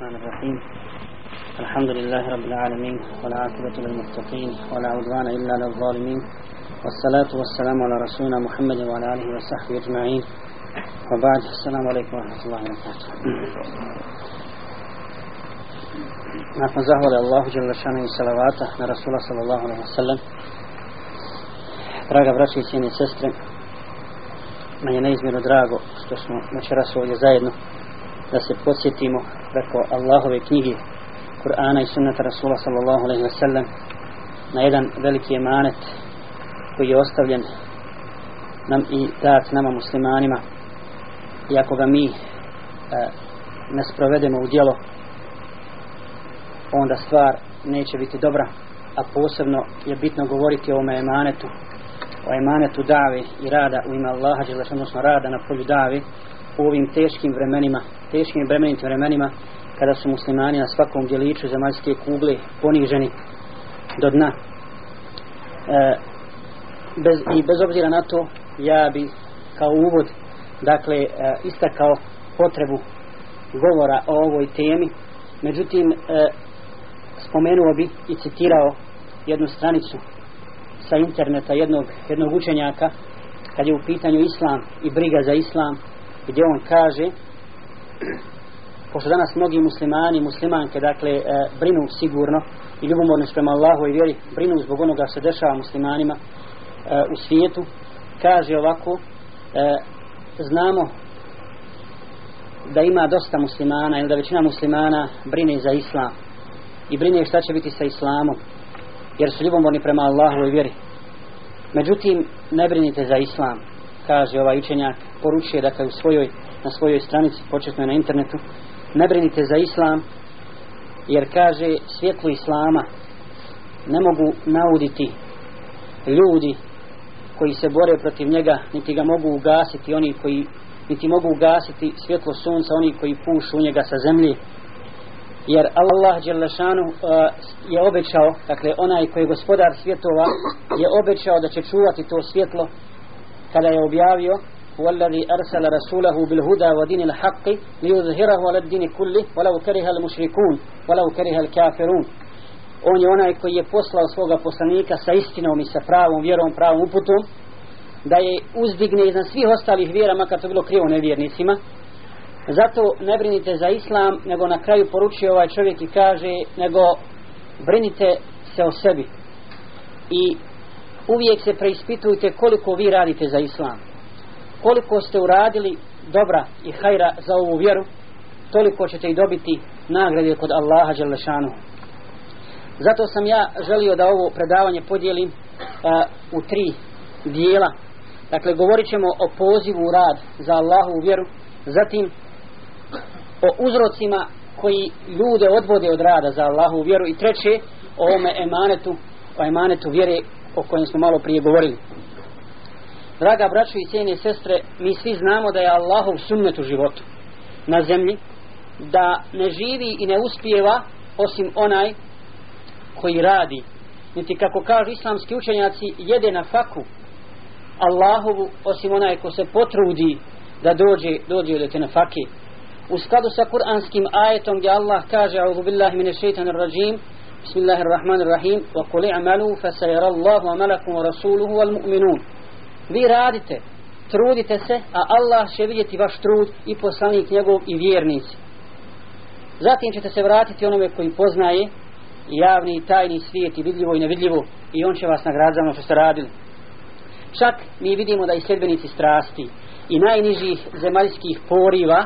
الرحمن الرحيم الحمد لله رب العالمين والعاقبة للمتقين ولا عدوان إلا للظالمين والصلاة والسلام على رسولنا محمد وعلى آله وصحبه أجمعين وبعد السلام عليكم ورحمة الله وبركاته nakon zahvale Allahu Đelešanu i salavata na Rasula sallallahu alaihi wa sallam draga braće i cijene sestre manje je neizmjerno drago što smo večeras ovdje zajedno da se podsjetimo preko Allahove knjige Kur'ana i sunnata Rasula sallallahu alaihi wa sallam na jedan veliki emanet koji je ostavljen nam i dat nama muslimanima. I ako ga mi e, ne sprovedemo u djelo onda stvar neće biti dobra a posebno je bitno govoriti o ovome emanetu o emanetu dave i rada u ime Allaha odnosno rada na polju dave u ovim teškim vremenima teškim bremenitim vremenima kada su muslimani na svakom djeliću zemaljske kugle poniženi do dna. E, bez, i bez obzira na to ja bi kao uvod dakle e, istakao potrebu govora o ovoj temi. Međutim e, spomenuo bi i citirao jednu stranicu sa interneta jednog, jednog učenjaka kad je u pitanju islam i briga za islam gdje on kaže pošto danas mnogi muslimani muslimanke dakle e, brinu sigurno i ljubomorni prema Allahu i vjeri brinu zbog onoga se dešava muslimanima e, u svijetu kaže ovako e, znamo da ima dosta muslimana ili da većina muslimana brine za islam i brine šta će biti sa islamom jer su ljubomorni prema Allahu i vjeri. Međutim ne brinite za islam kaže ovaj učenjak poručuje dakle u svojoj na svojoj stranici početno na internetu ne brinite za islam jer kaže svjetlo islama ne mogu nauditi ljudi koji se bore protiv njega niti ga mogu ugasiti oni koji niti mogu ugasiti svjetlo sunca oni koji pušu u njega sa zemlje. Jer Allah Đelešanu uh, je obećao dakle onaj koji je gospodar svjetova je obećao da će čuvati to svjetlo kada je objavio والذي أرسل رسوله بالهدى ودين الحق ليظهره على الدين كله ولو كره المشركون ولو كره الكافرون on je onaj koji je poslao svoga poslanika sa istinom i sa pravom vjerom, pravom uputom da je uzdigne iznad svih ostalih vjera makar to bilo krivo nevjernicima zato ne brinite za islam nego na kraju poručuje ovaj čovjek i kaže nego brinite se o sebi i uvijek se preispitujte koliko vi radite za islam koliko ste uradili dobra i hajra za ovu vjeru toliko ćete i dobiti nagrade kod Allaha Đelešanu zato sam ja želio da ovo predavanje podijelim uh, u tri dijela. Dakle govorit ćemo o pozivu u rad za Allahu vjeru zatim o uzrocima koji ljude odvode od rada za Allahu vjeru i treće o ovome emanetu o emanetu vjere o kojem smo malo prije govorili draga braćo i cijene sestre mi svi znamo da je Allahov sunnet u životu na zemlji da ne živi i ne uspijeva osim onaj koji radi. Niti kako kažu islamski učenjaci jede na faku Allahovu osim onaj ko se potrudi da dođe, dođe do te na fake. U skladu sa kuranskim ajetom gdje Allah kaže a'udhu billahi mine shaitanir rajim bismillahirrahmanirrahim wa kuli amalu fa sayara Allahu amalakum wa rasuluhu wal mu'minun vi radite trudite se a Allah će vidjeti vaš trud i poslanik njegov i vjernici. Zatim ćete se vratiti onome koji poznaje javni i tajni svijet i vidljivo i nevidljivo i on će vas nagraditi za ono što ste radili. Čak mi vidimo da i sljedbenici strasti i najnižih zemaljskih poriva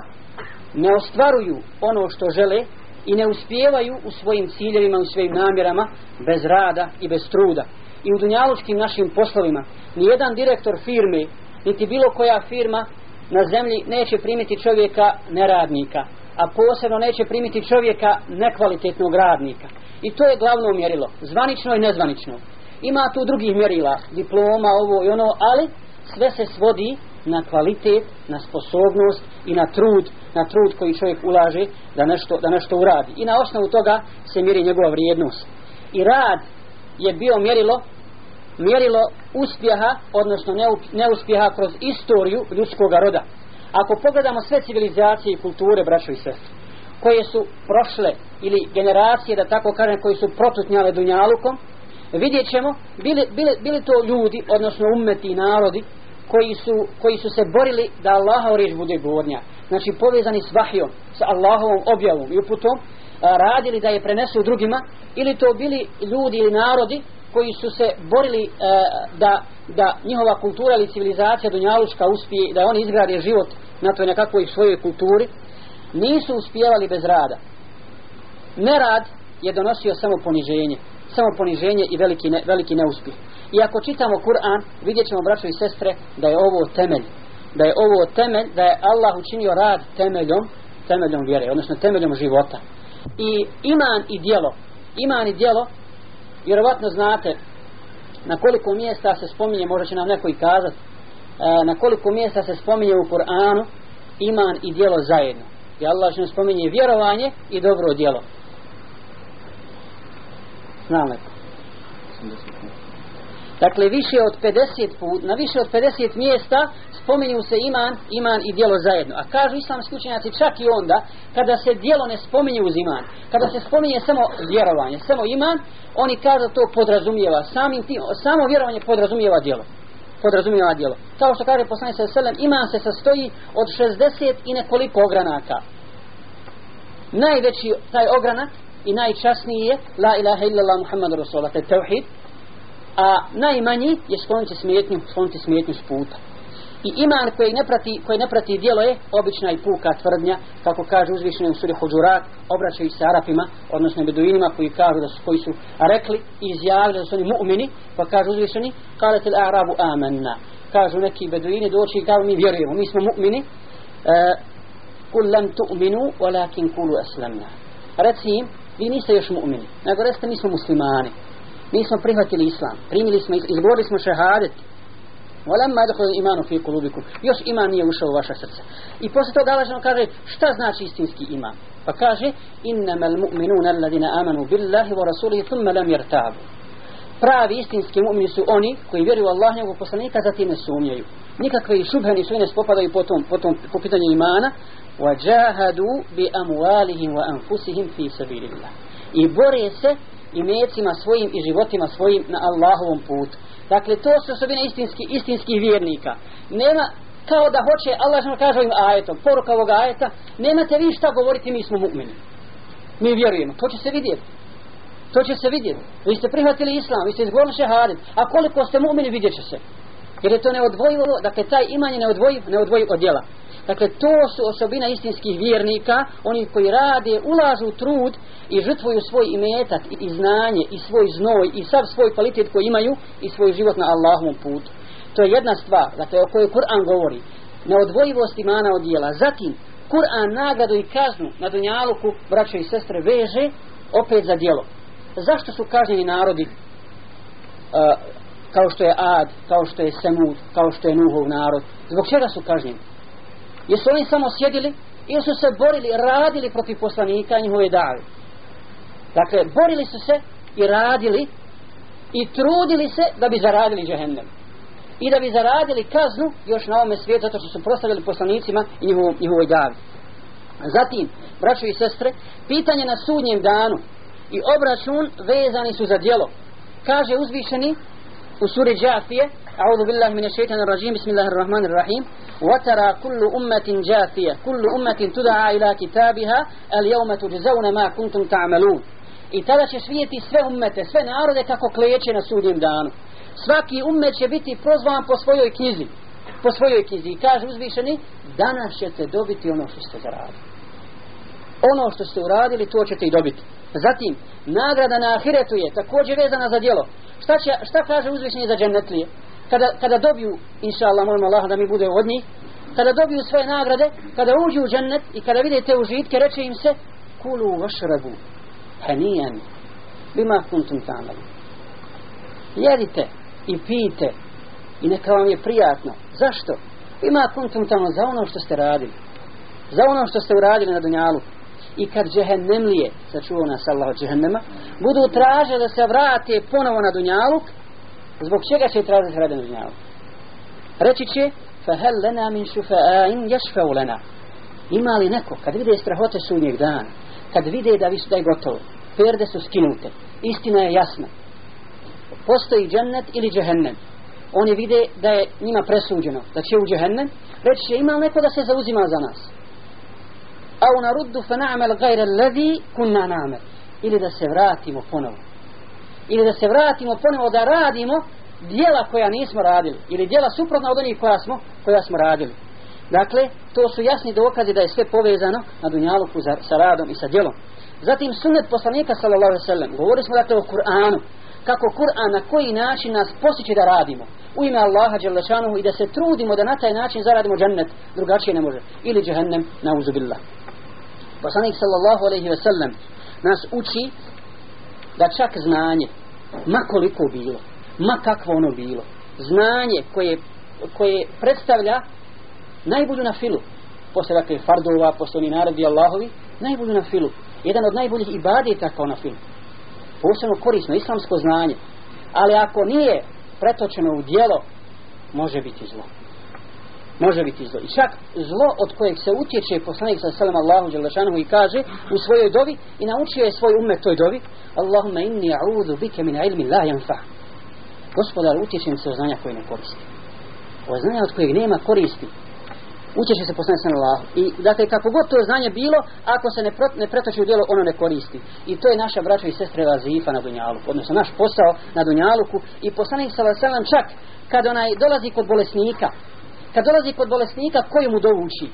ne ostvaruju ono što žele i ne uspijevaju u svojim ciljevima u svojim namjerama bez rada i bez truda i u dunjalučkim našim poslovima nijedan direktor firme niti bilo koja firma na zemlji neće primiti čovjeka neradnika a posebno neće primiti čovjeka nekvalitetnog radnika i to je glavno mjerilo zvanično i nezvanično ima tu drugih mjerila diploma ovo i ono ali sve se svodi na kvalitet, na sposobnost i na trud, na trud koji čovjek ulaže da nešto, da nešto uradi. I na osnovu toga se mjeri njegova vrijednost. I rad je bio mjerilo mjerilo uspjeha, odnosno neuspjeha kroz istoriju ljudskog roda. Ako pogledamo sve civilizacije i kulture, braćo i sestre, koje su prošle ili generacije da tako kažem koji su protutnjale dunjalukom vidjet ćemo bili, bili, bili to ljudi odnosno ummeti i narodi koji su, koji su se borili da Allahov riječ bude gornja znači povezani s vahijom sa Allahovom objavom i uputom radili da je prenesu drugima ili to bili ljudi ili narodi koji su se borili e, da, da njihova kultura ili civilizacija dunjaluška uspije da oni izgrade život na toj nekakvoj svojoj kulturi nisu uspijevali bez rada. Nerad je donosio samo poniženje samo poniženje i veliki, ne, veliki neuspjeh. I ako čitamo Kur'an vidjet ćemo braćo i sestre da je ovo temelj. Da je ovo temelj da je Allah učinio rad temeljom temeljom vjere odnosno temeljom života. I iman i dijelo iman i dijelo vjerovatno znate na koliko mjesta se spominje možda će nam neko i kazati e, na koliko mjesta se spominje u Kur'anu iman i dijelo zajedno. I Allah što spominje vjerovanje i dobro dijelo znam neko dakle više od 50 put na više od 50 mjesta spominju se iman, iman i dijelo zajedno. A kažu islamski učenjaci čak i onda, kada se dijelo ne spominje uz iman, kada se spominje samo vjerovanje, samo iman, oni kažu to podrazumijeva, samim tim, samo vjerovanje podrazumijeva dijelo. Podrazumijeva dijelo. Kao što kaže poslanik sa selem, iman se sastoji od 60 i nekoliko ogranaka. Najveći taj ogranak i najčasniji je La ilaha illallah Muhammadu Rasulullah, to je tevhid, a najmanji je skloniti smetnju, skloniti smetnju s puta. I iman koji ne prati, koji ne prati djelo je obična i puka tvrdnja, kako kaže uzvišenje u suri Huđurat, obraćaju se Arapima, odnosno Beduinima koji kažu da su, koji su rekli i izjavili da su oni mu'mini, pa kaže uzvišeni, kalete l'arabu amanna. Kažu neki Beduini doći i kažu mi vjerujemo, mi smo mu'mini, e, kul lam tu'minu, walakin kulu aslamna. Reci im, vi niste još mu'mini, nego recite mi smo muslimani. Mi smo prihvatili islam, primili smo, izgovorili smo šehadet, Walamma yadkhulu al-imanu fi qulubikum. Još iman nije ušao u vaša srca. I posle toga Allah kaže šta znači istinski iman. Pa kaže innamal mu'minuna alladhina amanu billahi wa rasulihi thumma lam yartabu. Pravi istinski mu'mini su oni koji vjeruju u Allaha i njegovog poslanika zatim ne sumnjaju. Nikakve šubhe ni ne spopadaju potom potom po pitanju imana. wa jahadu bi amwalihim wa anfusihim fi sabilillah. I bore se i mecima svojim i životima svojim na Allahovom putu. Dakle, to su osobine istinski, istinskih vjernika. Nema, kao da hoće, Allah što kaže ovim ajetom, poruka ovog ajeta, nemate vi šta govoriti, mi smo mu'mini. Mi vjerujemo, to će se vidjeti. To će se vidjeti. Vi ste prihvatili islam, vi ste izgovorili šehadet, a koliko ste mu'mini vidjet će se. Jer je to neodvojivo, dakle, taj iman je neodvojiv, neodvojiv od djela. Dakle, to su osobina istinskih vjernika, oni koji rade, ulažu trud i žrtvuju svoj imetak i znanje i svoj znoj i sav svoj kvalitet koji imaju i svoj život na Allahovom putu. To je jedna stvar, dakle, o kojoj Kur'an govori. Neodvojivost imana od dijela. Zatim, Kur'an nagradu i kaznu na Dunjaluku, braćo i sestre, veže opet za dijelo. Zašto su kažnjeni narodi uh, kao što je Ad, kao što je Semud, kao što je Nuhov narod? Zbog čega su kažnjeni? Jesu oni samo sjedili ili su se borili, radili protiv poslanika i njihove dave? Dakle, borili su se i radili i trudili se da bi zaradili džehennem. I da bi zaradili kaznu još na ovome svijetu zato što su prostavili poslanicima i njihovo, njihovoj davi. Zatim, braćo i sestre, pitanje na sudnjem danu i obračun vezani su za djelo. Kaže uzvišeni u suri Džafije, أعوذ بالله من الشيطان الرجيم بسم الله الرحمن الرحيم وترى كل أمة جاثية كل أمة تدعى إلى كتابها اليوم تجزون ما كنتم تعملون I tada će svijeti sve ummete, sve narode kako kleće na sudnjem danu. Svaki ummet će biti prozvan po svojoj knjizi. Po svojoj knjizi. I kaže uzvišeni, danas ćete dobiti ono što ste zaradili. Ono što ste uradili, to ćete i dobiti. Zatim, nagrada na ahiretu je također vezana za djelo. Šta, će, šta kaže uzvišeni za džennetlije? Kada, kada dobiju, inša Allah, molim Allah da mi bude od njih, kada dobiju svoje nagrade, kada uđu u džennet i kada vidite užitke, reče im se, kulu vašrabu, hanijan bima kuntum tamali jedite i pijte i neka vam je prijatno. Zašto? bima kuntum tamo za ono što ste radili. Za ono što ste uradili na dunjalu. I kad džehennemlije sačuvao nas Allah od džehennema budu traže da se vrate ponovo na dunjaluk, zbog čega će tražiti rade na dunjalu? Reći će fahel lena min šufa'ain jašfa'u lena ima li neko kad vide strahote sunnjeg dana kad vide da, visu, da je gotovo, perde su skinute, istina je jasna, postoji džennet ili džehennem, oni vide da je njima presuđeno, da će u džehennem, reći će ima neko da se zauzima za nas. A u naruddu fa na'mal gajre allazi kunna na'mal. Ili da se vratimo ponovo. Ili da se vratimo ponovo da radimo dijela koja nismo radili. Ili dijela suprotna od onih koja smo, koja smo radili. Dakle, to su jasni dokazi da je sve povezano na dunjaluku za, sa radom i sa djelom. Zatim sunnet poslanika sallallahu alejhi ve sellem. Govorili smo dakle o Kur'anu. Kako Kur'an na koji način nas posjeće da radimo u ime Allaha dželle i da se trudimo da na taj način zaradimo džennet, drugačije ne može. Ili džehennem, nauzubillah. Poslanik sallallahu alejhi ve sellem nas uči da čak znanje, ma koliko bilo, ma kakvo ono bilo, znanje koje, koje predstavlja najbolju na filu, posle dakle fardova, posle oni naredi Allahovi, najbolju na filu, jedan od najboljih ibadeta kao na filu. Posebno korisno, islamsko znanje. Ali ako nije pretočeno u dijelo, može biti zlo. Može biti zlo. I čak zlo od kojeg se utječe poslanik sa selam Allahu Đelešanohu i kaže u svojoj dovi i naučio je svoj umet toj dovi Allahumma inni a'udhu bike min ilmi la yanfa. Gospodar, utječem se od znanja koje ne koristi. Od znanja od kojeg nema koristi utječe se poslanik sallallahu Allahu. I dakle, kako god to znanje bilo, ako se ne, pro, ne pretoči u djelo, ono ne koristi. I to je naša braća i sestre vazifa na Dunjaluku, odnosno naš posao na Dunjaluku. I poslanik sallallahu selam čak, kad onaj dolazi kod bolesnika, kad dolazi kod bolesnika, koju mu dovu uči?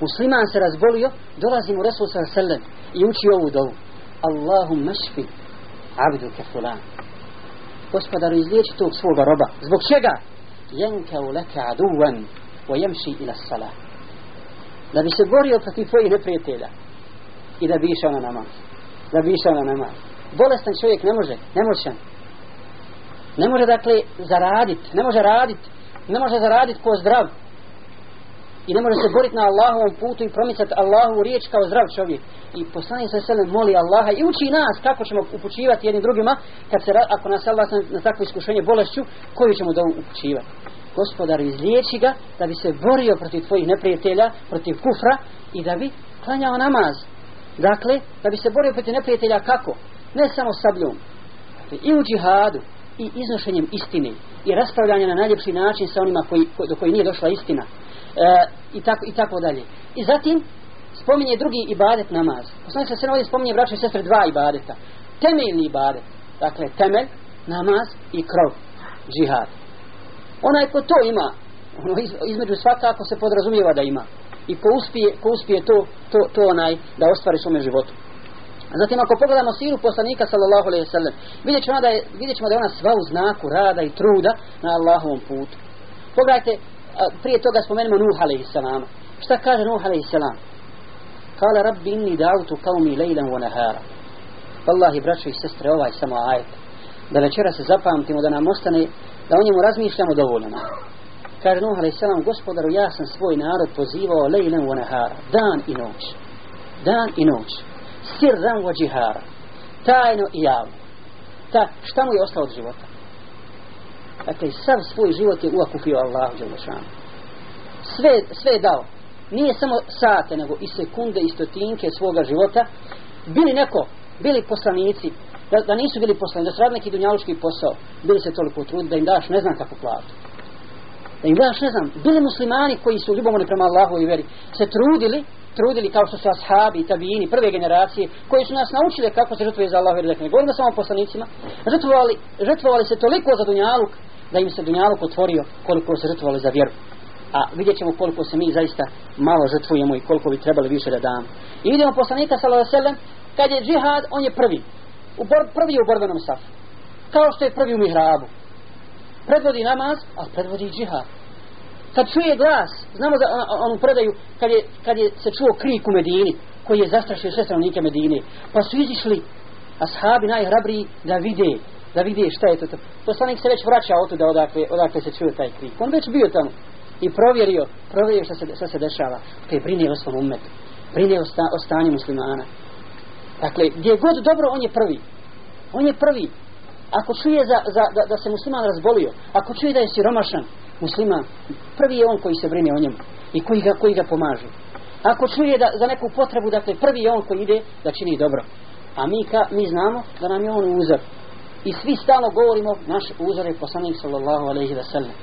Musliman se razbolio, dolazi mu Resul sallallahu selem i uči ovu dovu. Allahum mašfi, abdu fulan. Gospodaru, izliječi tog svoga roba. Zbog čega? Jenka u leke aduvan, wa jemši ila sala. Da bi se borio protiv tvojih neprijatelja. I da bi išao na namaz. Da bi išao na namaz. Bolestan čovjek ne može, nemoćan. Ne može dakle zaraditi, ne može raditi ne može zaraditi ko zdrav i ne može se boriti na Allahovom putu i promicati Allahovu riječ kao zdrav čovjek i poslani se sve moli Allaha i uči nas kako ćemo upućivati jednim drugima kad se, ako nas Allah na takvo iskušenje bolešću koju ćemo da upućivati gospodar izliječi ga da bi se borio protiv tvojih neprijatelja, protiv kufra i da bi klanjao namaz. Dakle, da bi se borio protiv neprijatelja kako? Ne samo sabljom. Dakle, I u džihadu, i iznošenjem istine, i raspravljanje na najljepši način sa onima koji, ko, do koji nije došla istina. E, i, tako, I tako dalje. I zatim, spominje drugi ibadet namaz. Poslanik se sve ovdje spominje braće i sestre dva ibadeta. Temeljni ibadet. Dakle, temelj, namaz i krov. Džihad onaj ko to ima ono iz, između svakako se podrazumijeva da ima i ko uspije, ko uspije to, to, to onaj da ostvari svome životu Zatim ako pogledamo siru poslanika sallallahu alejhi ve sellem, vidjet ćemo da je vidjet ćemo da je ona sva u znaku rada i truda na Allahovom putu. Pogledajte prije toga spomenemo Nuh alejhi selam. Šta kaže Nuh alejhi selam? Kale rabbi inni da'utu qaumi lejlan wa nahara. Wallahi braćo i sestre, ovaj samo ajet. Da večera se zapamtimo da nam ostane da o njemu razmišljamo dovoljno. Kaže Nuh alejhi salam, gospodaru, ja sam svoj narod pozivao lejlen u nahara, dan i noć. Dan i noć. Sirran rango džihara. Tajno i javno. Ta, šta mu je ostalo od života? Dakle, sav svoj život je uakupio Allah Đelešanu. Sve, sve je dao. Nije samo sate, nego i sekunde, i stotinke svoga života. Bili neko, bili poslanici, da, da nisu bili poslanici, da su radili neki dunjaluški posao, bili se toliko trud da im daš ne znam kako platu. Da im daš ne znam, bili muslimani koji su ljubomorni prema Allahu i veri, se trudili, trudili kao što su ashabi i tabijini, prve generacije, koji su nas naučili kako se žrtvuje za Allah i veri, ne govorimo samo poslanicima, žrtvovali, žrtvovali se toliko za dunjaluk, da im se dunjaluk otvorio koliko se žrtvovali za vjeru. A vidjet ćemo koliko se mi zaista malo žrtvujemo i koliko bi trebali više da damo. I vidimo poslanika sallallahu alejhi ve kad je džihad, on je prvi u bor, prvi u borbenom safu. Kao što je prvi u mihrabu. Predvodi namaz, a predvodi džihad. Kad čuje glas, znamo za onu predaju, kad je, kad je se čuo krik u Medini, koji je zastrašio sve stanovnike Medine, pa su izišli ashabi najhrabriji da vide, da vide šta je to. Poslanik se već vraća od tuda odakle, odakle se čuje taj krik. On već bio tamo i provjerio, provjerio šta se, šta se dešava. Kaj brine o svom umetu, brine o, sta, o stanju muslimana. Dakle, gdje god dobro, on je prvi. On je prvi. Ako čuje za, za, da, da se musliman razbolio, ako čuje da je siromašan musliman, prvi je on koji se brine o njemu i koji ga, koji ga pomaže. Ako čuje da za neku potrebu, dakle prvi je on koji ide da čini dobro. A mi, ka, mi znamo da nam je on uzor. I svi stalno govorimo, naš uzor je poslanik sallallahu alaihi wa sallam.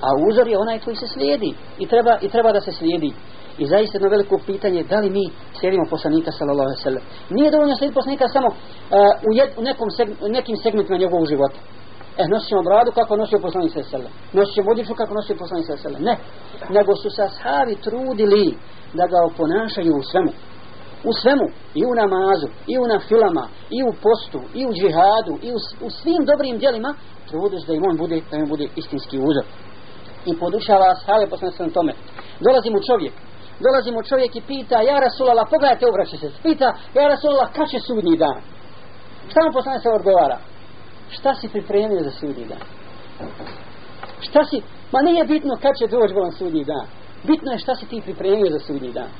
A uzor je onaj koji se slijedi i treba, i treba da se slijedi. I zaista jedno veliko pitanje, da li mi slijedimo poslanika sallallahu alaihi wa sallam. Nije dovoljno slijediti poslanika samo uh, u, jed, u nekom seg, nekim segmentima njegovog života. E, nosit ćemo bradu kako nosio poslanik sa sele. Nosit ćemo odjeću kako nosio poslanik sa sele. Ne. Nego su se ashabi trudili da ga oponašaju u svemu. U svemu, i u namazu, i u nafilama, i u postu, i u džihadu, i u, u svim dobrim djelima, trudu da im on bude, da im bude istinski uzor. I podušava ashave poslanik sa tome. Dolazi mu čovjek, dolazi mu čovjek i pita, ja Rasulala, pogledajte, obraća se, pita, ja Rasulala, kad će sudnji dan? Šta mu poslanik se odgovara? Šta si pripremio za sudnji dan? Šta si, ma nije bitno kad će doći bolan sudnji dan. Bitno je šta si ti pripremio za sudnji dan.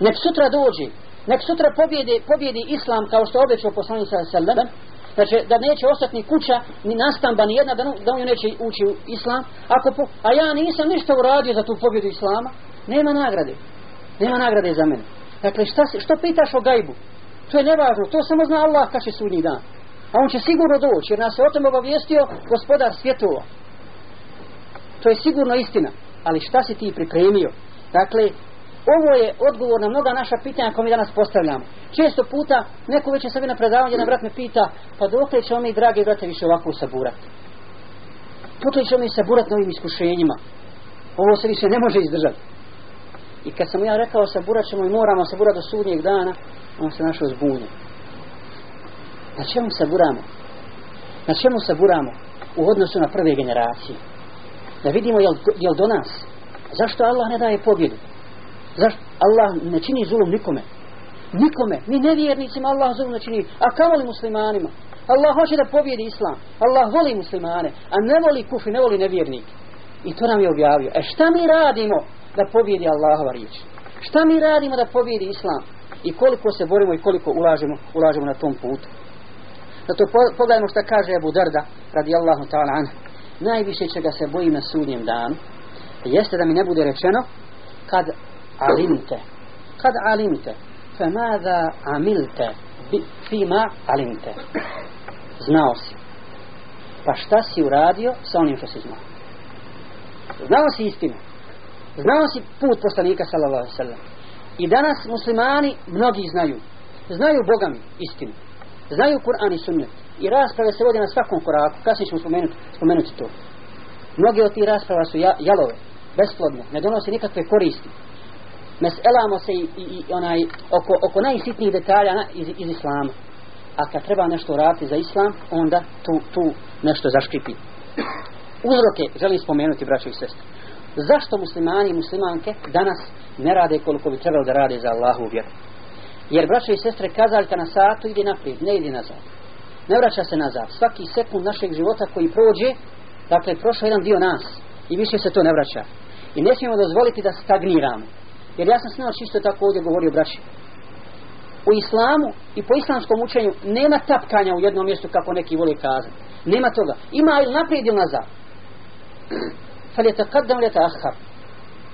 Nek sutra dođe, nek sutra pobjede, pobjedi islam kao što obećao poslanik sa sallam, znači da neće ostati ni kuća, ni nastamba, ni jedna, da, da on neće ući u islam, ako po, a ja nisam ništa uradio za tu pobjedu islama, nema nagrade. Nema nagrade za mene. Dakle, šta, si, što pitaš o gajbu? To je nevažno, to samo zna Allah kad će sudnji dan. A on će sigurno doći, jer nas je o tom obavijestio gospodar svjetova. To je sigurno istina. Ali šta si ti pripremio? Dakle, ovo je odgovor na mnoga naša pitanja koje mi danas postavljamo. Često puta, neko već je sebi na predavanju, jedan brat me pita, pa dok ćemo mi, drage brate, više ovako saburati? Dok ćemo mi saburati novim iskušenjima? Ovo se više ne može izdržati. I kad sam ja rekao saburat ćemo i moramo saburati do sudnjeg dana, on se našao zbunjen. Na čemu se buramo? Na čemu se buramo u odnosu na prve generacije? Da vidimo jel, jel do nas? Zašto Allah ne daje pobjedu? Zašto? Allah ne čini zulum nikome. Nikome. Ni nevjernicima Allah zulum ne čini. A kamoli muslimanima? Allah hoće da pobjedi islam. Allah voli muslimane. A ne voli kufi, ne voli nevjernike. I to nam je objavio. E šta mi radimo da pobjedi Allahova riječ? Šta mi radimo da pobjedi islam? I koliko se borimo i koliko ulažemo, ulažemo na tom putu? Zato pogledajmo šta kaže Abu Darda radi Allahu ta'ala anha. Najviše čega se bojim na sudnjem danu jeste da mi ne bude rečeno kad alimte. Kad alimte. Fe mada amilte fima alimte. Znao si. Pa šta si uradio sa onim što si znao? Znao si istinu. Znao si put poslanika sallallahu alaihi sallam. I danas muslimani mnogi znaju. Znaju Boga mi istinu znaju Kur'an i sunnet. I rasprave se vode na svakom koraku. Kasnije ćemo spomenuti, spomenuti to. Mnoge od tih rasprava su jalove besplodne, ne donose nikakve koristi. Meselamo se i, i, i onaj oko, oko najsitnijih detalja na, iz, iz islama. A kad treba nešto raditi za islam onda tu, tu nešto zaškripi uzroke želim spomenuti braćo i sestre. Zašto muslimani i muslimanke danas ne rade koliko bi trebalo da rade za Allahu vjeru? Jer braće i sestre kazaljka na satu ide naprijed, ne ide nazad ne vraća se nazad svaki sekund našeg života koji prođe dakle prošao jedan dio nas i više se to ne vraća i ne smijemo dozvoliti da stagniramo Jer ja sam snao čisto tako ovdje govorio braći. U islamu i po islamskom učenju nema tapkanja u jednom mjestu kako neki voli kazati. Nema toga. Ima ili naprijed ili nazad. Fal je li ili.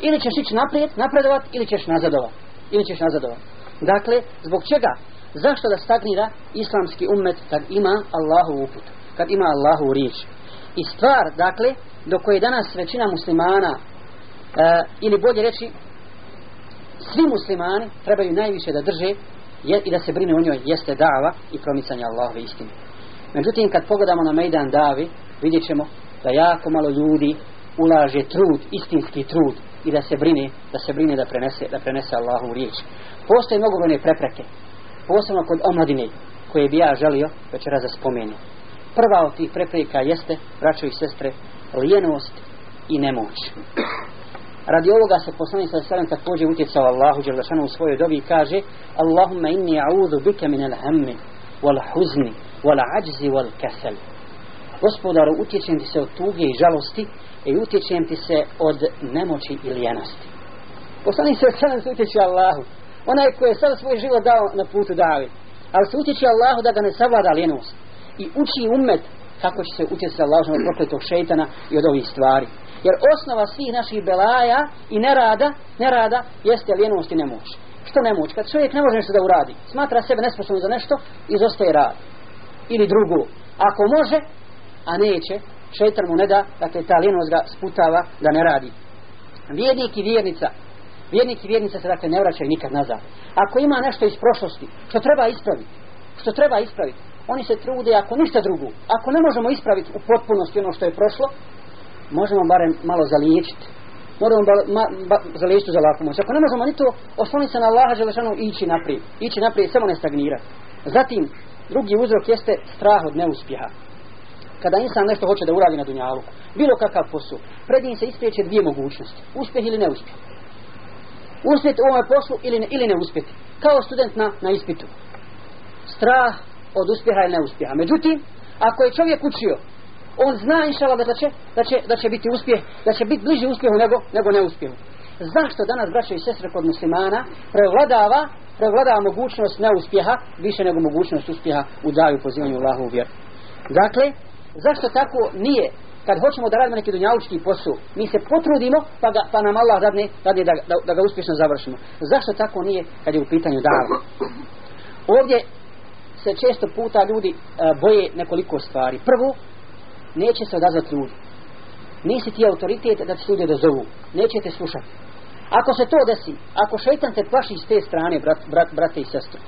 Ili ćeš ići naprijed, napredovat, ili ćeš nazadovat. Ili ćeš nazadovat. Dakle, zbog čega? Zašto da stagnira islamski ummet kad ima Allahu uput? Kad ima Allahu riječ? I stvar, dakle, do koje danas većina muslimana, e, ili bolje reći, svi muslimani trebaju najviše da drže je, i da se brine o njoj jeste dava i promicanje Allahove istine. Međutim, kad pogledamo na Mejdan davi, vidjet ćemo da jako malo ljudi ulaže trud, istinski trud i da se brine, da se brine da prenese, da prenese Allahu riječ. Postoje mnogobrojne prepreke, posebno kod omladine koje bi ja želio večeras da spomenem. Prva od tih prepreka jeste, braćo i sestre, lijenost i nemoć. Radi ovoga se poslanik sa sallam također utjecao Allahu Đelešanu u svojoj dobi i kaže Allahumma inni a'udhu bika min al-hammi wal huzni wal ajzi wal kasal Gospodaru utječem ti se od tuge i žalosti i utječem ti se od nemoći i lijenosti. Poslanik se sada se utječe Allahu. Onaj koji je sad svoj život dao na putu davi. Ali se utječe Allahu da ga ne savlada lijenost. I uči umet kako će se utjecati Allahu od prokletog šeitana i od ovih stvari. Jer osnova svih naših belaja i nerada, nerada jeste lijenost i nemoć. Što nemoć? Kad čovjek ne može nešto da uradi, smatra sebe nesposobno za nešto, izostaje rad. Ili drugo. Ako može, a neće, šeitan mu ne da, dakle ta lijenost ga sputava da ne radi. Vjernik i vjernica, vjernik i vjernica se dakle ne vraćaju nikad nazad. Ako ima nešto iz prošlosti, što treba ispraviti, što treba ispraviti, oni se trude ako ništa drugo, ako ne možemo ispraviti u potpunosti ono što je prošlo, možemo barem malo zaliječiti. Moramo ba, ma, ba, zaliječiti za laku moć. Ako ne možemo ni to, osloniti se na Allaha želešanu i ići naprijed. Ići naprijed, samo ne stagnirati. Zatim, drugi uzrok jeste strah od neuspjeha. Kada insan nešto hoće da uradi na dunjalu, bilo kakav posao, pred njim se ispriječe dvije mogućnosti. Uspjeh ili neuspjeh. Uspjeti u ovome poslu ili ne, ili ne uspjeti. Kao student na, na ispitu. Strah od uspjeha ili neuspjeha. Međutim, ako je čovjek učio, on zna inšala da će, da će, da će biti uspjeh, da će biti bliži uspjehu nego, nego neuspjehu. Zašto danas, braće i sestre kod muslimana, prevladava, prevladava mogućnost neuspjeha više nego mogućnost uspjeha u daju pozivanju Allahu u vjeru. Dakle, zašto tako nije kad hoćemo da radimo neki dunjalučki posao, mi se potrudimo pa, ga, pa nam Allah dadne, dadne da, da, da ga uspješno završimo. Zašto tako nije kad je u pitanju dava? Ovdje se često puta ljudi e, boje nekoliko stvari. Prvo, neće se odazvati ljudi. Nisi ti autoritet da ti ljudi dozovu. Neće te slušati. Ako se to desi, ako šeitan te plaši s te strane, brat, brat, brate i sestru,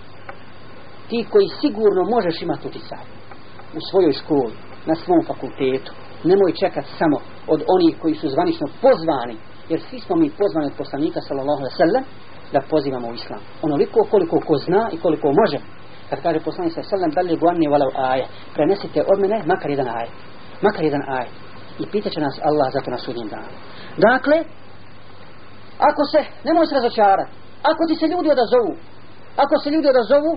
ti koji sigurno možeš imati uticaj u svojoj školi, na svom fakultetu, nemoj čekati samo od onih koji su zvanično pozvani, jer svi smo mi pozvani od poslanika, sallallahu alaihi sallam, da pozivamo u islam. Onoliko koliko ko zna i koliko može, kad kaže poslanik sallallahu alejhi ve sallam dalje guanni walau aje prenesite od mene makar jedan ajet. makar jedan ajet. i pitaće nas Allah zato na sudnjem danu dakle ako se nemoj se razočarati ako ti se ljudi odazovu ako se ljudi odazovu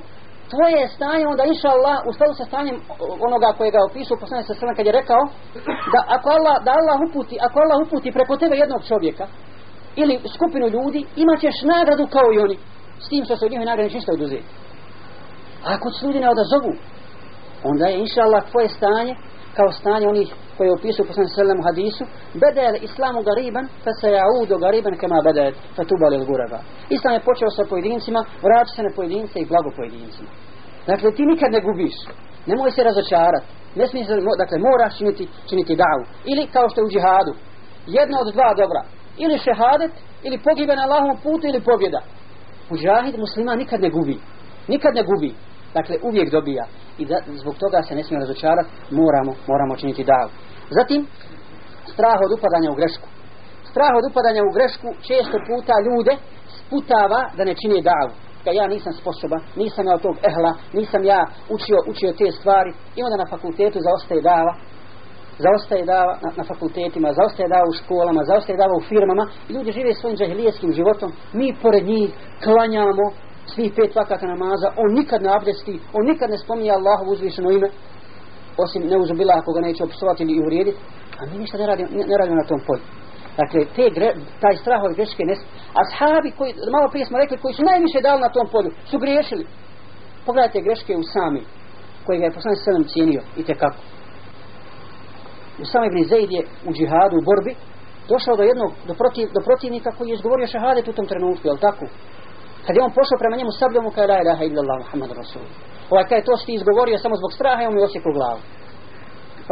tvoje stanje onda inša Allah u skladu sa stanjem onoga koje ga opisao poslanik sa srna kad je rekao da ako Allah, da Allah uputi ako Allah uputi preko tebe jednog čovjeka ili skupinu ljudi imaćeš nagradu kao i oni s tim što se od njihove nagrade ništa oduzeti. A ako se ljudi ne odazovu, onda je inša Allah tvoje stanje kao stanje onih koji je opisao poslan sallam u hadisu bede je islamu gariban fa se jaudu gariban kema bede fa tubali il guraba islam je počeo sa pojedincima vraća se na pojedince i blago pojedincima. Dakle ti nikad ne gubiš. Nemoj se razočarati ne smiješ dakle moraš činiti, činiti davu ili kao što je u džihadu. Jedno od dva dobra. Ili šehadet ili pogibe na Allahom putu ili pobjeda. Mujahid muslima nikad ne gubi. Nikad ne gubi. Dakle uvijek dobija. I da, zbog toga se ne smije razočarati moramo, moramo činiti dav zatim strah od upadanja u grešku. Strah od upadanja u grešku često puta ljude sputava da ne čini davu. kad ja nisam sposoba, nisam ja od tog ehla, nisam ja učio, učio te stvari, i onda na fakultetu zaostaje dava, zaostaje dava na, na fakultetima, zaostaje dava u školama, zaostaje dava u firmama, i ljudi žive svojim džahilijeskim životom, mi pored njih klanjamo, svih pet vakata namaza, on nikad ne abdesti, on nikad ne spominje Allahovu uzvišeno ime, osim ne uzubila ako ga neće opsovati ili uvrijediti, a mi ništa ne radimo, ne, ne radimo na tom polju. Dakle, te gre, taj strah od greške nes... Ashabi koji, malo prije smo rekli, koji su najviše dali na tom polju, su griješili. Pogledajte greške u sami, koji ga je poslani sallam cijenio, i te kako. U sami ibn Zaid je u džihadu, u borbi, došao do jednog, do, protiv, do protivnika koji je izgovorio šahadet u tom trenutku, jel tako? Kad je on pošao prema njemu sabljom, mu kaže la ilaha illallah Muhammad Rasul. Ovaj kaj to što izgovorio samo zbog straha i on mi osjeku glavu.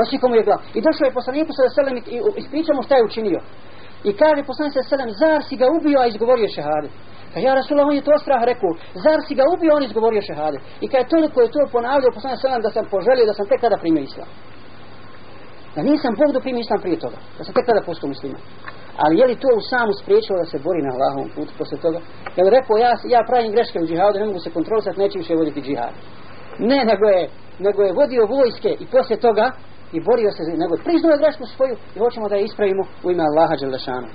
Osjeku mu je glavu. I došao je poslaniku sa selem i ispričamo šta je učinio. I kaže poslanik sa selem, zar si ga ubio, a izgovorio šehadet. Kaže, ja Rasulullah, on je to strah rekao, zar si ga ubio, on izgovorio šehadet. I kaže, toliko je to ponavljao poslanik sa selem da sam poželio da sam tek kada primio islam. Da nisam Bog da primio islam prije toga. Da sam tek kada postao muslima. Ali je li to u samu spriječilo da se bori na Allahovom putu posle toga? Jer rekao, ja, ja pravim greške u džihadu, ne mogu se kontrolisati, neću više voditi džihad. Ne, nego je, nego je vodio vojske i poslije toga i borio se, nego je priznao grešku svoju i hoćemo da je ispravimo u ime Allaha Đelešanu.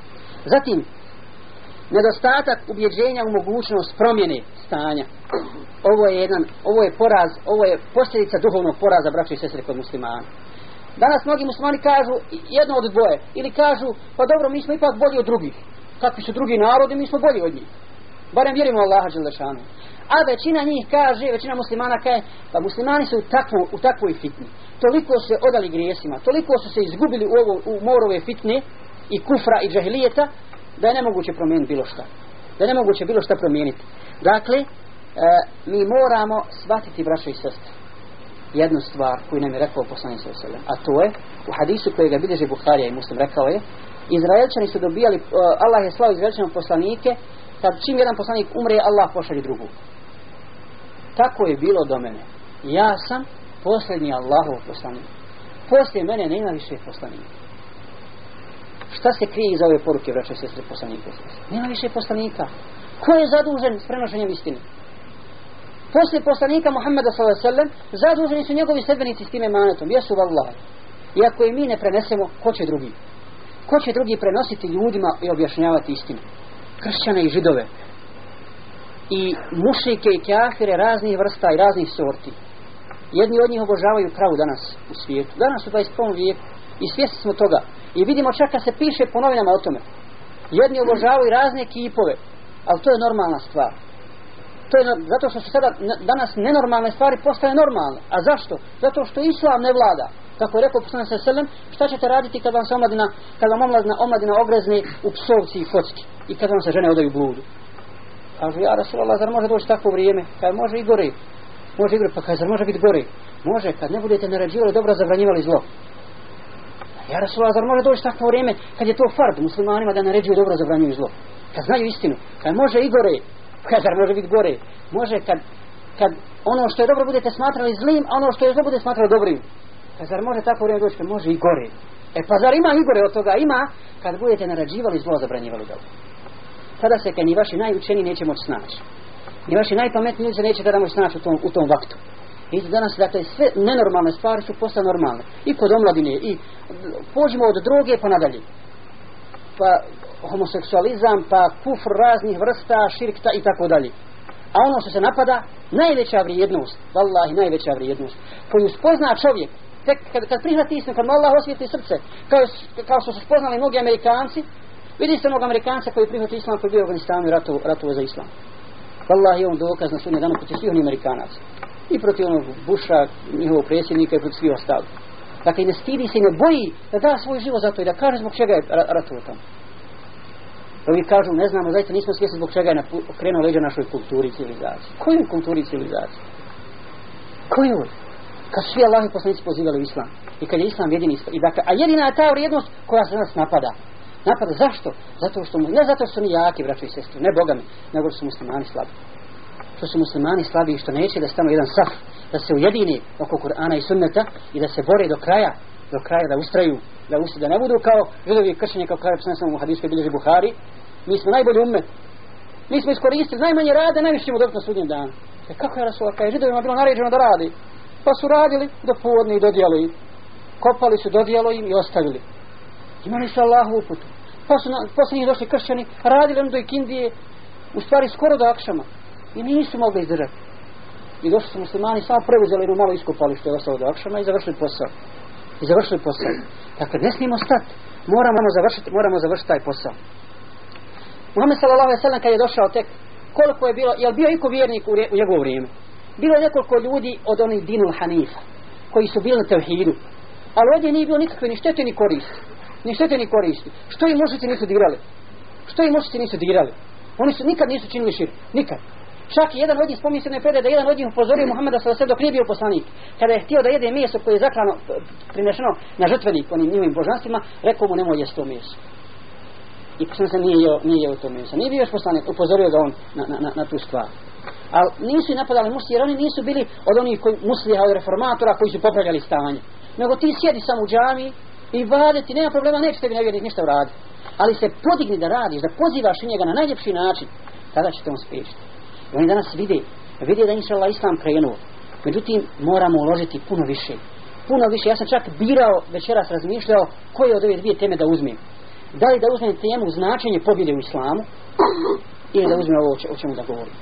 Zatim, nedostatak ubjeđenja u mogućnost promjene stanja. Ovo je jedan, ovo je poraz, ovo je posljedica duhovnog poraza braća i sestre kod muslimana. Danas mnogi muslimani kažu jedno od dvoje. Ili kažu, pa dobro, mi smo ipak bolji od drugih. Kakvi su drugi narodi, mi smo bolji od njih. Barem vjerimo Allaha Đelešanu. A većina njih kaže, većina muslimana kaže, pa muslimani su u, takvu, u takvoj fitni. Toliko se odali grijesima, toliko su se izgubili u, ovo, u morove fitne, i kufra i džahilijeta da je nemoguće promijeniti bilo šta da je nemoguće bilo šta promijeniti dakle e, mi moramo shvatiti braćo i sestre jednu stvar koju nam je rekao poslanik sallallahu alejhi a to je u hadisu koji ga bilježi Buharija i Muslim rekao je Izraelčani su dobijali uh, Allah je slao Izraelčanima poslanike kad čim jedan poslanik umre Allah pošalje drugu. Tako je bilo do mene. Ja sam posljednji Allahov poslanik. Poslije mene nema više poslanika. Šta se krije iza ove poruke vraća sestre poslanika? Nema više poslanika. Ko je zadužen s prenošenjem istine? Poslije poslanika Muhammeda s.a.v. zaduženi su njegovi sedbenici s time manetom jesu vallaha. i ako je mi ne prenesemo ko će drugi? Ko će drugi prenositi ljudima i objašnjavati istinu? Kršćane i židove. I mušike i kjafire raznih vrsta i raznih sorti. Jedni od njih obožavaju pravu danas u svijetu. Danas u 21. vijeku. I svjesni smo toga. I vidimo čak kad se piše po novinama o tome. Jedni obožavaju razne kipove ali to je normalna stvar. To je zato što su sada danas nenormalne stvari postale normalne. A zašto? zato što islam ne vlada kako je rekao poslanik sa selem šta ćete raditi kad vam se omladina kad vam omladina, omladina ogrezne u psovci i focki i kad vam se žene odaju bludu? Kažu ja Rasulallah zar može doći takvo vrijeme? Kaj može i gore? Može i gore pa kaj zar može biti gore? Može kad ne budete naređivali dobro zabranjivali zlo. Ja Rasulallah zar može doći takvo vrijeme kad je to fard muslimanima da naređuju dobro zabranjuju zlo? Kad znaju istinu kaj može i gore? Kaj zar može biti gore? Može kad kad ono što je dobro budete smatrali zlim a ono što je zlo bude smatrali dobrim. Pa zar može tako vrijeme doći? Može i gore. E pa zar ima i gore od toga? Ima kad budete narađivali zlo, zabranjivali dobro. Tada se kad ni vaši najučeni neće moći snaći. Ni vaši najpametniji ljudi se neće tada moći snaći u tom, u tom vaktu. I danas, dakle, sve nenormalne stvari su postale normalne. I kod omladine, i pođimo od droge pa nadalje. Pa homoseksualizam, pa kufr raznih vrsta, širkta i tako dalje. A ono što se napada, najveća vrijednost, vallahi, najveća vrijednost, koju spozna čovjek, tek kad, kad prihvati istinu, kad mu Allah osvijeti srce, kao, kao što su spoznali mnogi Amerikanci, vidi se mnogo Amerikanca koji prihvati islam koji je bio u Afganistanu i ratovo, ratovo za islam. Allah je on dokaz na sudnje danu protiv svih onih Amerikanaca. I protiv onog Busha, njihovog predsjednika i protiv svih ostalih. Dakle, ne stidi se i ne boji da da svoj život za to i da kaže zbog čega je ratovo tamo. Ovi kažu, ne znamo, zaista nismo svjesni zbog čega je okrenuo leđa našoj kulturi i civilizaciji. Kojoj kulturi i civilizaciji? Kojoj? Kad svi Allahi poslanici pozivali u islam i kad je islam jedini i dakle, a jedina je ta vrijednost koja se nas napada. Napada, zašto? zato što mu, ne zato što su ni jaki braćo i sestri, ne bogami nego što su muslimani slabi. Što su muslimani slabi i što neće da stanu jedan saf da se ujedini oko Kur'ana i sunneta i da se bore do kraja do kraja da ustraju da ustraju, da ne budu kao židovi kršenje kao kraja sam u hadijskoj bilježi Buhari. Mi smo najbolji umet mi smo iskoristili najmanje rade najviše ćemo dobiti na sudnjem danu. E kako je Rasul, kada je židovima bilo naređeno da radi pa su radili do podne i dodijelo im kopali su dodijalo im i ostavili. Imali su Allahu putu. pa su posle pa njih došli kršćani radili ono do ikindije u stvari skoro do akšama. I nisu mogli izdržati. I došli su muslimani samo preuzeli jednu malo iskopali što je ostalo do akšama i završili posao. I završili posao. Dakle ne smijemo stati moramo ono završiti moramo završiti taj posao. Muhammed sallallahu alejhi ve sellem kad je došao tek koliko je bilo jel bio iko vjernik u njegovo vrijeme? Bilo je nekoliko ljudi od onih dinul hanifa koji su bili na tevhidu ali ovdje nije bilo nikakve ni štete ni koristi ni štete ni koristi. Što i mušici nisu dirali? Što i mušici nisu dirali? Oni su nikad nisu činili šir nikad. Čak i jedan od njih spominje se ne prede da jedan od njih upozorio Muhammeda sa sve dok nije bio poslanik. Kada je htio da jede meso koje je zaklano prinešeno na žrtvenik onim njihovim božanstvima rekao mu nemoj jesti to meso. I poslanik se nije jeo, nije jeo to meso. Nije bio još poslanik upozorio ga on na, na, na, na tu stvar ali nisu i napadali mušli jer oni nisu bili od onih koji, muslija od reformatora koji su popravljali stanje. Nego ti sjedi samo u džami i vade ti nema problema, neće tebi nevjernik ništa uraditi ali se podigni da radiš, da pozivaš njega na najljepši način tada ćete on spriječiti. I oni danas vide vide da inša Allah Islam krenuo. Međutim moramo uložiti puno više. Puno više, ja sam čak birao večeras razmišljao koje od ove dvije teme da uzmem. Da li da uzmem temu značenje pobjede u islamu ili da uzmem ovo o čemu da govorim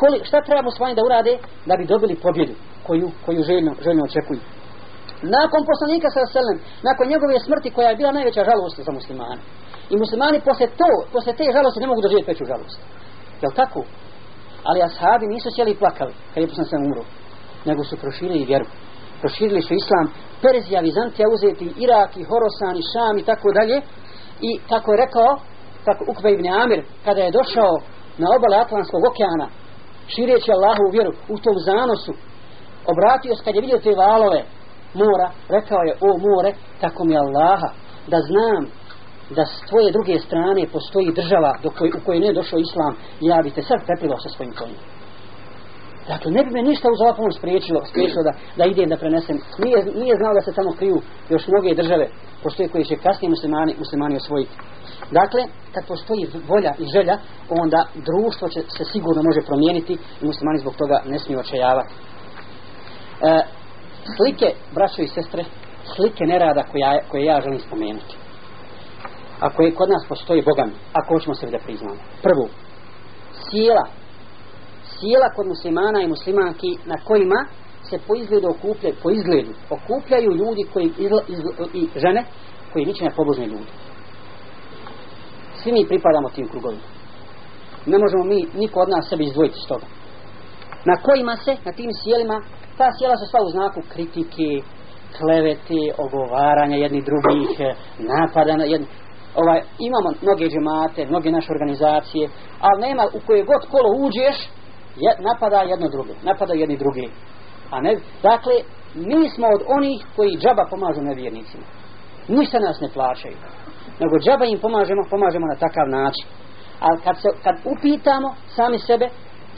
koli, šta treba muslimani da urade da bi dobili pobjedu koju, koju željno, željno očekuju. Nakon poslanika sa selem, nakon njegove smrti koja je bila najveća žalost za muslimane. I muslimani posle to, posle te žalosti ne mogu doživjeti veću žalost. Jel tako? Ali ashabi nisu sjeli i plakali kad je poslan sam umro. Nego su proširili vjeru. Proširili su islam. Perzija, Vizantija uzeti, Irak i Horosan i Šam i tako dalje. i kako je rekao kako Ukve ibn Amir kada je došao na obale Atlantskog okeana šireći Allahu vjeru u tom zanosu obratio se kad je vidio te valove mora, rekao je o more tako mi Allaha da znam da s tvoje druge strane postoji država do koj, u kojoj ne je došao islam ja bi te sad prepilao sa svojim konjima. Dakle, ne bi me ništa uz ovaj spriječilo, spriječilo da, da idem da prenesem. Nije, nije znao da se tamo kriju još mnoge države, postoje koji će kasnije muslimani, muslimani osvojiti. Dakle, kad postoji volja i želja, onda društvo će, se sigurno može promijeniti i muslimani zbog toga ne smiju očajavati. E, slike, braćo i sestre, slike nerada koja, koje ja želim spomenuti. Ako je kod nas postoji Bogan, ako hoćemo se da priznamo. Prvo, sjela sila kod muslimana i muslimanki na kojima se po izgledu okupljaju, po izgledu okupljaju ljudi koji izla, izla, i žene koji niče pobožne ljudi. Svi mi pripadamo tim krugovima. Ne možemo mi, niko od nas sebi izdvojiti s toga. Na kojima se, na tim sjelima, ta sjela su sva u znaku kritike, klevete, ogovaranja jedni drugih, napada na jedni, ovaj, imamo mnoge džemate, mnoge naše organizacije, ali nema u koje god kolo uđeš, je, napada jedno druge, napada jedni drugi. A ne, dakle, mi smo od onih koji džaba pomažu nevjernicima. Ništa nas ne plaćaju. Nego džaba im pomažemo, pomažemo na takav način. A kad, se, kad upitamo sami sebe,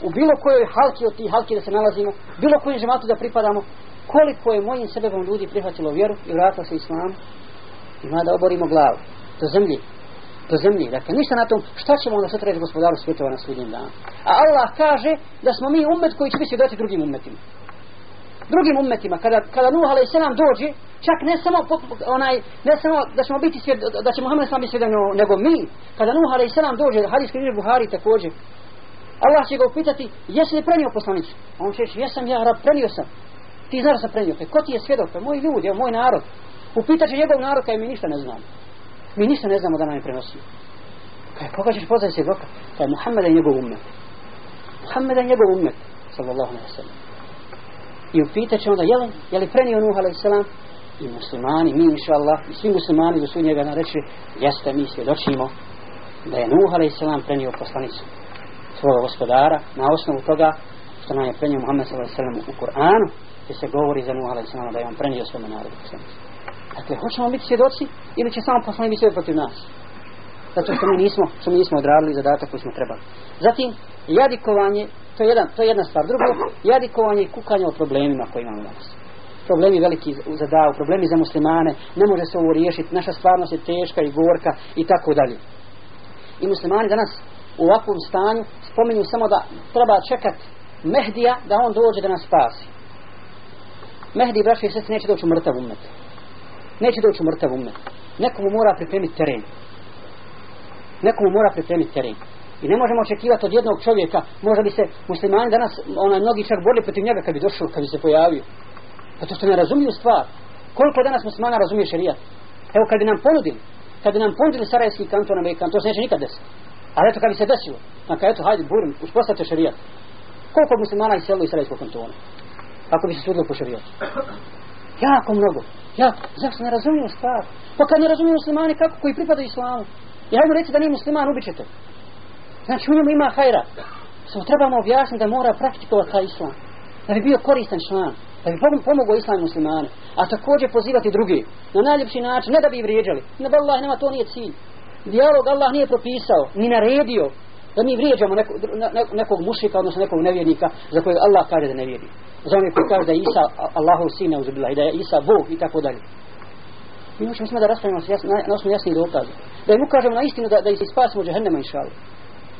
u bilo kojoj halki od tih halki da se nalazimo, bilo kojim žematu da pripadamo, koliko je mojim sebebom ljudi prihvatilo vjeru i vratilo se islamu, ima da oborimo glavu do zemlji do zemlje. Dakle, ništa na tom, šta ćemo onda sutra reći gospodaru svjetova na sudnjem danu. A Allah kaže da smo mi umet koji će biti svjedoci drugim umetima. Drugim umetima, kada, kada Nuh a.s. dođe, čak ne samo, onaj, ne samo da ćemo biti svjed, da će Muhammed sam biti svjedan, nego mi, kada Nuh a.s. dođe, hadis knjiže Buhari također, Allah će ga upitati, jesi li prenio poslanicu? A on će reći, jesam ja, rab, prenio sam. Ti znaš da sam prenio, ko ti je svjedok? Pa ljudi, moj narod. Upitaće njegov narod, kaj mi ništa ne znam. Mi ništa ne znamo da nam je prenosio. Kaj, koga ćeš poznati svjedoka? Kaj, pa Muhammed je njegov umet. Muhammed je njegov umet. Sallallahu alaihi sallam. I upitat će onda, je li, je li prenio Nuh alaihi sallam? I muslimani, mi inša Allah, i svi muslimani do njega nareći, jeste mi svjedočimo da je Nuh alaihi sallam prenio poslanicu svoga gospodara na osnovu toga što nam je prenio Muhammed sallallahu alaihi sallam u Kur'anu gdje se govori za Nuh alaihi sallam da je on prenio svome narodu poslanicu. Dakle, hoćemo biti svjedoci ili će samo poslani biti protiv nas? Zato što mi nismo, što mi nismo odradili zadatak koji smo trebali. Zatim, jadikovanje, to je, jedan, to je jedna stvar. Drugo, jadikovanje i kukanje o problemima koje imamo danas. Problemi veliki za davu, problemi za muslimane, ne može se ovo riješiti, naša stvarnost je teška i gorka i tako dalje. I muslimani danas u ovakvom stanju spominju samo da treba čekati Mehdija da on dođe da nas spasi. Mehdi, braće i sestri, neće doći u mrtav umet neće doći mrtav umet. Nekomu mora pripremiti teren. Nekomu mora pripremiti teren. I ne možemo očekivati od jednog čovjeka, možda bi se muslimani danas, onaj mnogi čak borili protiv njega kad bi došao, kad bi se pojavio. Zato što ne razumiju stvar. Koliko danas muslimana razumije šerijat? Evo kad bi nam ponudili, kad bi nam ponudili Sarajevski kanton, Amerikan, to se neće nikad desiti. Ali eto kad bi se desilo, na kad eto, hajde, burim, uspostavite šerijat. Koliko muslimana iselilo iz Sarajevskog kantona? Ako bi se sudilo po šerijatu? Jako mnogo. Ja, zašto ne razumijem stvar? Pa kad ne razumijem muslimani, kako koji pripada islamu? Ja mu reći da nije musliman, ubit ćete. Znači u njemu ima hajra. Samo trebamo objasniti da mora praktikovati taj islam. Da bi bio koristan član. Da bi pomogao islam muslimane. A također pozivati drugi. Na najljepši način. Ne da bi vrijeđali. Ne da Allah nema, to nije cilj. Dijalog Allah nije propisao. Ni naredio. Da mi vrijeđamo neko, ne, nekog mušika, odnosno nekog nevjernika za kojeg Allah kaže da ne vjeri za one koji kaže da je Isa Allahov sin neuzubila i da je Isa Bog i tako dalje. Mi možemo smo da raspravimo na, na osnovu jasnih dokaza. Da im ukažemo na istinu da, da ih spasimo džahennema inšalu.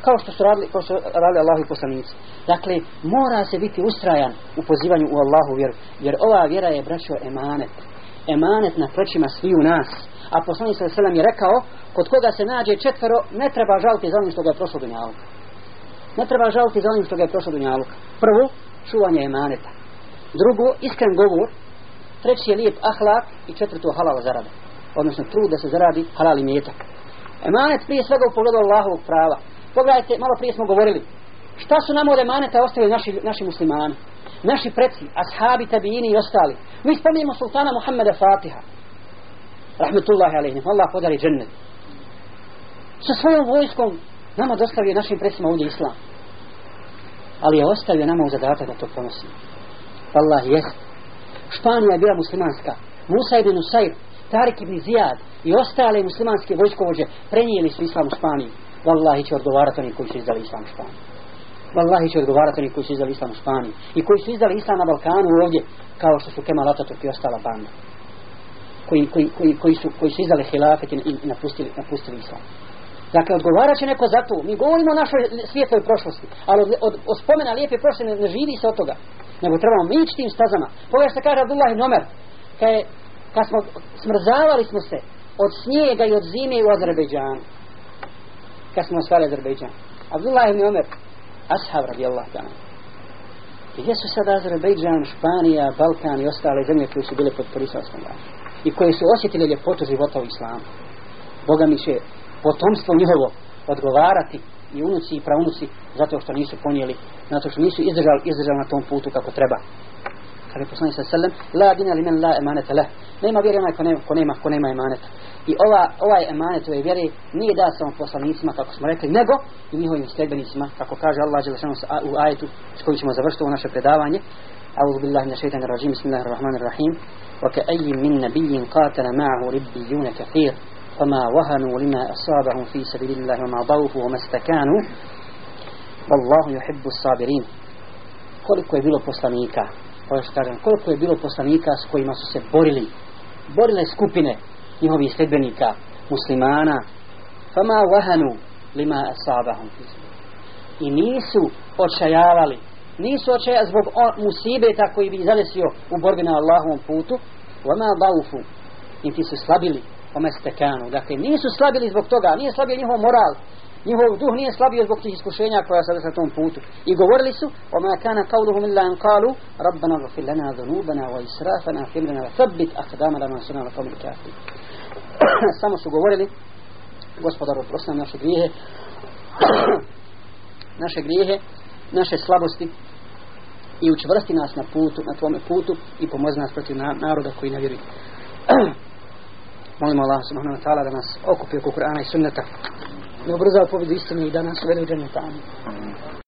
Kao što su radili, kao što radili Allahu poslanici. Dakle, mora se biti ustrajan u pozivanju u Allahu vjeru. Jer ova vjera je, braćo, emanet. Emanet na plećima sviju nas. A poslanik sa selam je rekao, kod koga se nađe četvero, ne treba žaliti za onim što ga je prošlo do. Ne treba žaliti za onim što ga je prošlo do. Prvo, čuvanje emaneta. Drugo, iskren govor. Treći je lijep ahlak i četvrto halal zarada. Odnosno trud da se zaradi halal i mjetak. Emanet prije svega u pogledu Allahovog prava. Pogledajte, malo prije smo govorili. Šta su nam od emaneta ostavili naši, naši muslimani? Naši preci, ashabi, tabijini i ostali. Mi spominjemo sultana Muhammeda Fatiha. Rahmetullahi alaihim. Allah podari džennet. sa svojom vojskom nama dostavio našim predsima ovdje islam. Ali je ostavio nama u zadatak da to ponosimo Allah jest. Španija je bila muslimanska. Musa ibn Usair Tarik ibn Zijad i ostale muslimanske vojskovođe prenijeli su islam u Španiji. Wallahi će odgovarati oni koji su izdali islam u Španiji. Wallahi će odgovarati oni koji su izdali islam u Španiji. I koji su izdali islam na Balkanu ovdje kao što su Kemal Atatürk i ostala banda koji, koji, koji, koji, su, koji su izdali hilafet i, i napustili, napustili islam Dakle, odgovarat će neko za to. Mi govorimo o našoj svijetloj prošlosti, ali od, od, od spomena lijepe prošle ne, ne živi se od toga. Nego trebamo mi ići tim stazama. Pogledaj što kaže Abdullah ibn Omer, kad, je, kad smo smrzavali smo se od snijega i od zime u Azerbejdžanu. Kad smo osvali Azerbejdžan. Abdullah ibn Omer, ashab radi Allah ta'ala. Gdje su sada Azerbejdžan, Španija, Balkan i ostale zemlje koje su bile pod prisavskom vlašom? I koje su osjetile ljepotu života u islamu. Boga mi će potomstvo njihovo odgovarati i unuci i praunuci zato što nisu ponijeli, zato što nisu izdržali, izdržali na tom putu kako treba. Kada je poslanik sa sallam, la dina li men la emaneta leh. Nema vjere onaj ko nema, ko nema, ko nema emaneta. I ova, ovaj emanet ove vjeri nije da samo poslanicima, kako smo rekli, nego i njihovim sljedbenicima, kako kaže Allah Đelešanu u ajetu s kojim ćemo završiti ovo naše predavanje. أعوذ بالله من الشيطان الرجيم بسم الله الرحمن الرحيم وكأي من نبي قاتل معه ربيون كثير فما وهنوا لما أصابهم في سبيل الله وما ضعفوا وما استكانوا والله يحب الصابرين koliko je bilo poslanika kažem, koliko je bilo poslanika s kojima su se borili borile skupine njihovih sledbenika muslimana fama wahanu lima asabahum i nisu očajavali nisu očaja zbog musibeta koji bi zadesio u borbi na Allahovom putu. Wama daufu niti su slabili. Omestekanu. Dakle, nisu slabili zbog toga, nije slabio njihov moral, njihov duh nije slabio zbog tih iskušenja koja sada na tom putu. I govorili su, o ma kana kauluhum illa an kalu, rabbana gafir lana dhunubana wa israfana fimrana wa thabbit akdama lana suna. Samo su govorili, gospodaru, oprosti naše grijehe, naše grijehe, naše slabosti i učvrsti nas na putu, na tvome putu i pomozi nas protiv naroda koji ne vjeruje. Molimo Allah subhanahu wa ta'ala da nas okupi oko Kur'ana i sunneta. Ne obrzao pobjedu istine i da nas uvede u džennet. Amin.